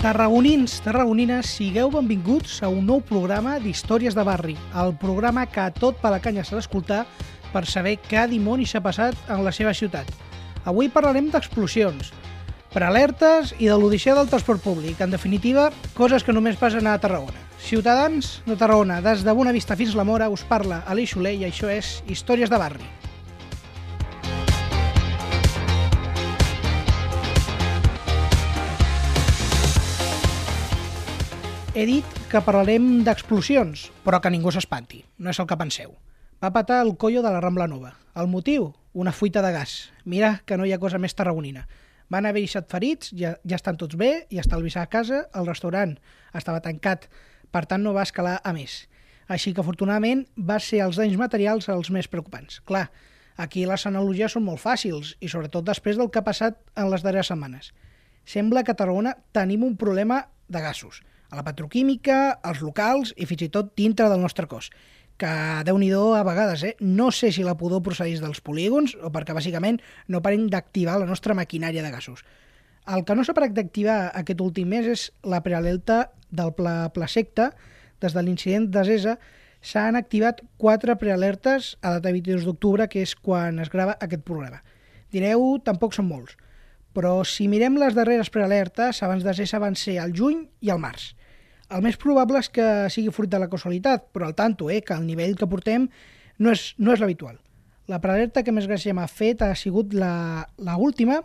Tarragonins, tarragonines, sigueu benvinguts a un nou programa d'Històries de Barri, el programa que a tot per la canya s'ha d'escoltar per saber què dimoni s'ha passat en la seva ciutat. Avui parlarem d'explosions, prealertes i de l'odissea del transport públic, en definitiva, coses que només passen a Tarragona. Ciutadans de Tarragona, des de Bona Vista fins la Mora, us parla Aleix Soler i això és Històries de Barri. He dit que parlarem d'explosions, però que ningú s'espanti, no és el que penseu. Va patar el collo de la Rambla Nova. El motiu? Una fuita de gas. Mira que no hi ha cosa més tarragonina. Van haver-hi set ferits, ja, ja estan tots bé, i estalvisar a casa, el restaurant estava tancat, per tant no va escalar a més. Així que afortunadament va ser els danys materials els més preocupants. Clar, aquí les analogies són molt fàcils, i sobretot després del que ha passat en les darreres setmanes. Sembla que a Tarragona tenim un problema de gasos a la petroquímica, als locals i fins i tot dintre del nostre cos que déu nhi a vegades, eh? no sé si la pudor procedeix dels polígons o perquè bàsicament no parem d'activar la nostra maquinària de gasos. El que no s'ha parat d'activar aquest últim mes és la prealerta del pla Placecta. Des de l'incident de Zesa s'han activat quatre prealertes a data 22 d'octubre, que és quan es grava aquest programa. Direu, tampoc són molts. Però si mirem les darreres prealertes, abans de Zesa van ser al juny i al març. El més probable és que sigui fruit de la casualitat, però al tanto, eh, que el nivell que portem no és, no és l'habitual. La prealerta que més gràcia m'ha fet ha sigut la, la última.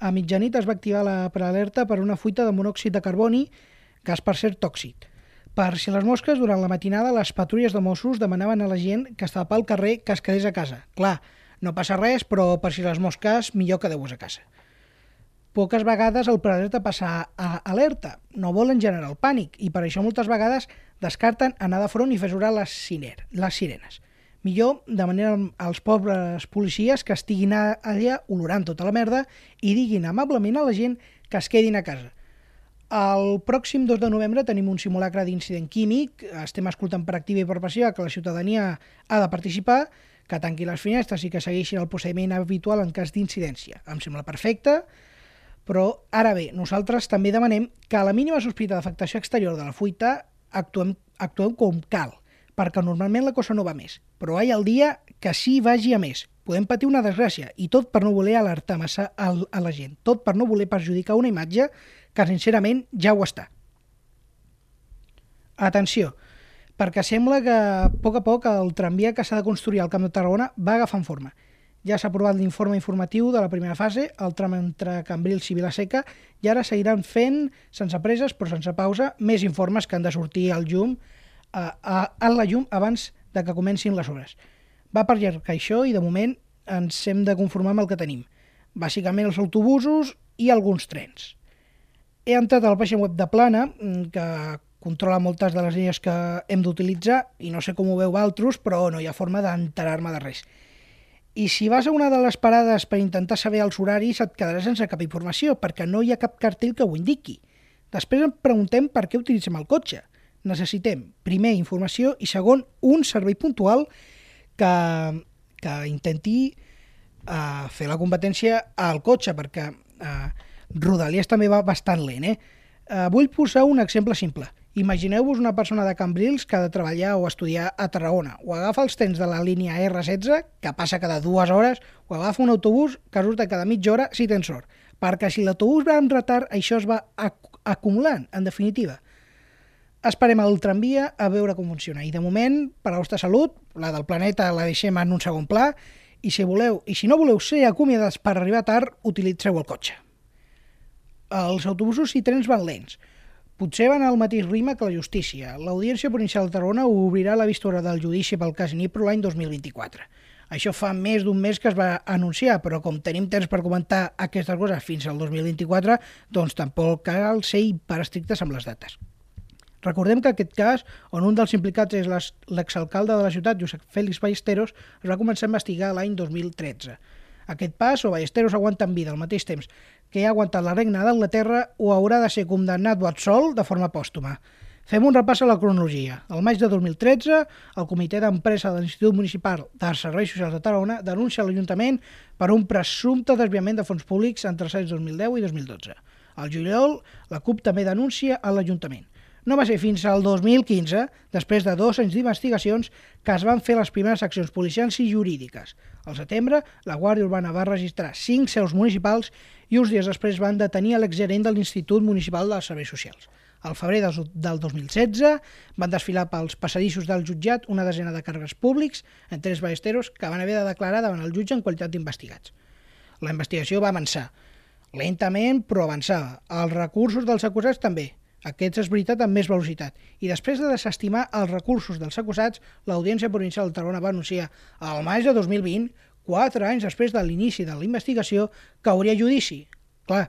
A mitjanit es va activar la prealerta per una fuita de monòxid de carboni, gas per ser tòxic. Per si les mosques, durant la matinada, les patrulles de Mossos demanaven a la gent que estava pel carrer que es quedés a casa. Clar, no passa res, però per si les mosques, millor quedeu-vos a casa poques vegades el prealerta passa a alerta. No volen generar el pànic i per això moltes vegades descarten anar de front i fer sonar les, siner, les sirenes. Millor demanar als pobres policies que estiguin allà olorant tota la merda i diguin amablement a la gent que es quedin a casa. El pròxim 2 de novembre tenim un simulacre d'incident químic, estem escoltant per activa i per passiva que la ciutadania ha de participar, que tanqui les finestres i que segueixin el procediment habitual en cas d'incidència. Em sembla perfecte, però, ara bé, nosaltres també demanem que a la mínima sospita d'afectació exterior de la fuita actuem, actuem com cal, perquè normalment la cosa no va més. Però hi ha el dia que sí vagi a més. Podem patir una desgràcia, i tot per no voler alertar massa a la gent, tot per no voler perjudicar una imatge que, sincerament, ja ho està. Atenció, perquè sembla que a poc a poc el tramvia que s'ha de construir al Camp de Tarragona va agafant forma. Ja s'ha aprovat l'informe informatiu de la primera fase, el tram entre Cambrils i Vilaseca, i ara seguiran fent, sense preses però sense pausa, més informes que han de sortir al llum, a, a, a la llum abans de que comencin les obres. Va per llarg això i de moment ens hem de conformar amb el que tenim. Bàsicament els autobusos i alguns trens. He entrat a la pàgina web de Plana, mm, que controla moltes de les línies que hem d'utilitzar, i no sé com ho veu altres, però no hi ha forma d'enterar-me de res. I si vas a una de les parades per intentar saber els horaris et quedaràs sense cap informació, perquè no hi ha cap cartell que ho indiqui. Després em preguntem per què utilitzem el cotxe. Necessitem, primer, informació i segon, un servei puntual que, que intenti uh, fer la competència al cotxe, perquè uh, Rodalies també va bastant lent. Eh? Uh, vull posar un exemple simple. Imagineu-vos una persona de Cambrils que ha de treballar o estudiar a Tarragona, o agafa els trens de la línia R16, que passa cada dues hores, o agafa un autobús que surta cada mitja hora si tens sort. Perquè si l'autobús va en retard, això es va ac acumulant, en definitiva. Esperem el tramvia a veure com funciona. I de moment, per a vostra salut, la del planeta la deixem en un segon pla, i si voleu, i si no voleu ser acomiadats per arribar tard, utilitzeu el cotxe. Els autobusos i trens van lents, Potser van al mateix ritme que la justícia. L'Audiència Provincial de Tarragona obrirà la vista del judici pel cas Nipro l'any 2024. Això fa més d'un mes que es va anunciar, però com tenim temps per comentar aquestes coses fins al 2024, doncs tampoc cal ser hiperestrictes amb les dates. Recordem que aquest cas, on un dels implicats és l'exalcalde de la ciutat, Josep Félix Ballesteros, es va començar a investigar l'any 2013. Aquest pas, o Ballesteros aguanta en vida al mateix temps que ha aguantat la regna d'Anglaterra, o haurà de ser condemnat o absolt de forma pòstuma. Fem un repàs a la cronologia. El maig de 2013, el Comitè d'Empresa de l'Institut Municipal de Serveis Socials de Tarragona denuncia l'Ajuntament per un presumpte desviament de fons públics entre els anys 2010 i 2012. Al juliol, la CUP també denuncia a l'Ajuntament. No va ser fins al 2015, després de dos anys d'investigacions, que es van fer les primeres accions policials i jurídiques. Al setembre, la Guàrdia Urbana va registrar cinc seus municipals i uns dies després van detenir l'exgerent de l'Institut Municipal dels Serveis Socials. Al febrer del 2016 van desfilar pels passadissos del jutjat una desena de càrrecs públics, en tres ballesteros, que van haver de declarar davant el jutge en qualitat d'investigats. La investigació va avançar. Lentament, però avançava. Els recursos dels acusats també, aquests és veritat amb més velocitat. I després de desestimar els recursos dels acusats, l'Audiència Provincial de Tarragona va anunciar al maig de 2020, quatre anys després de l'inici de la investigació, que hauria judici. Clar,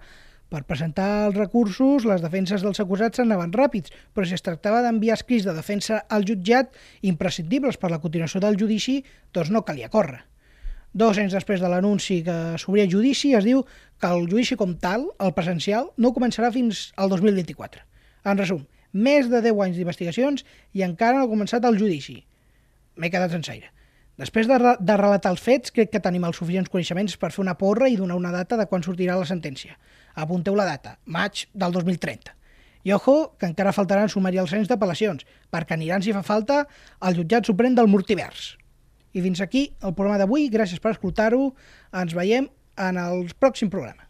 per presentar els recursos, les defenses dels acusats anaven ràpids, però si es tractava d'enviar escrits de defensa al jutjat imprescindibles per la continuació del judici, doncs no calia córrer. Dos anys després de l'anunci que s'obria judici, es diu que el judici com tal, el presencial, no començarà fins al 2024. En resum, més de 10 anys d'investigacions i encara no ha començat el judici. M'he quedat sense aire. Després de, de relatar els fets, crec que tenim els suficients coneixements per fer una porra i donar una data de quan sortirà la sentència. Apunteu la data, maig del 2030. I ojo, que encara faltaran anys d'apel·lacions, perquè aniran, si fa falta, al jutjat suprem del multivers. I fins aquí el programa d'avui. Gràcies per escoltar-ho. Ens veiem en el pròxim programa.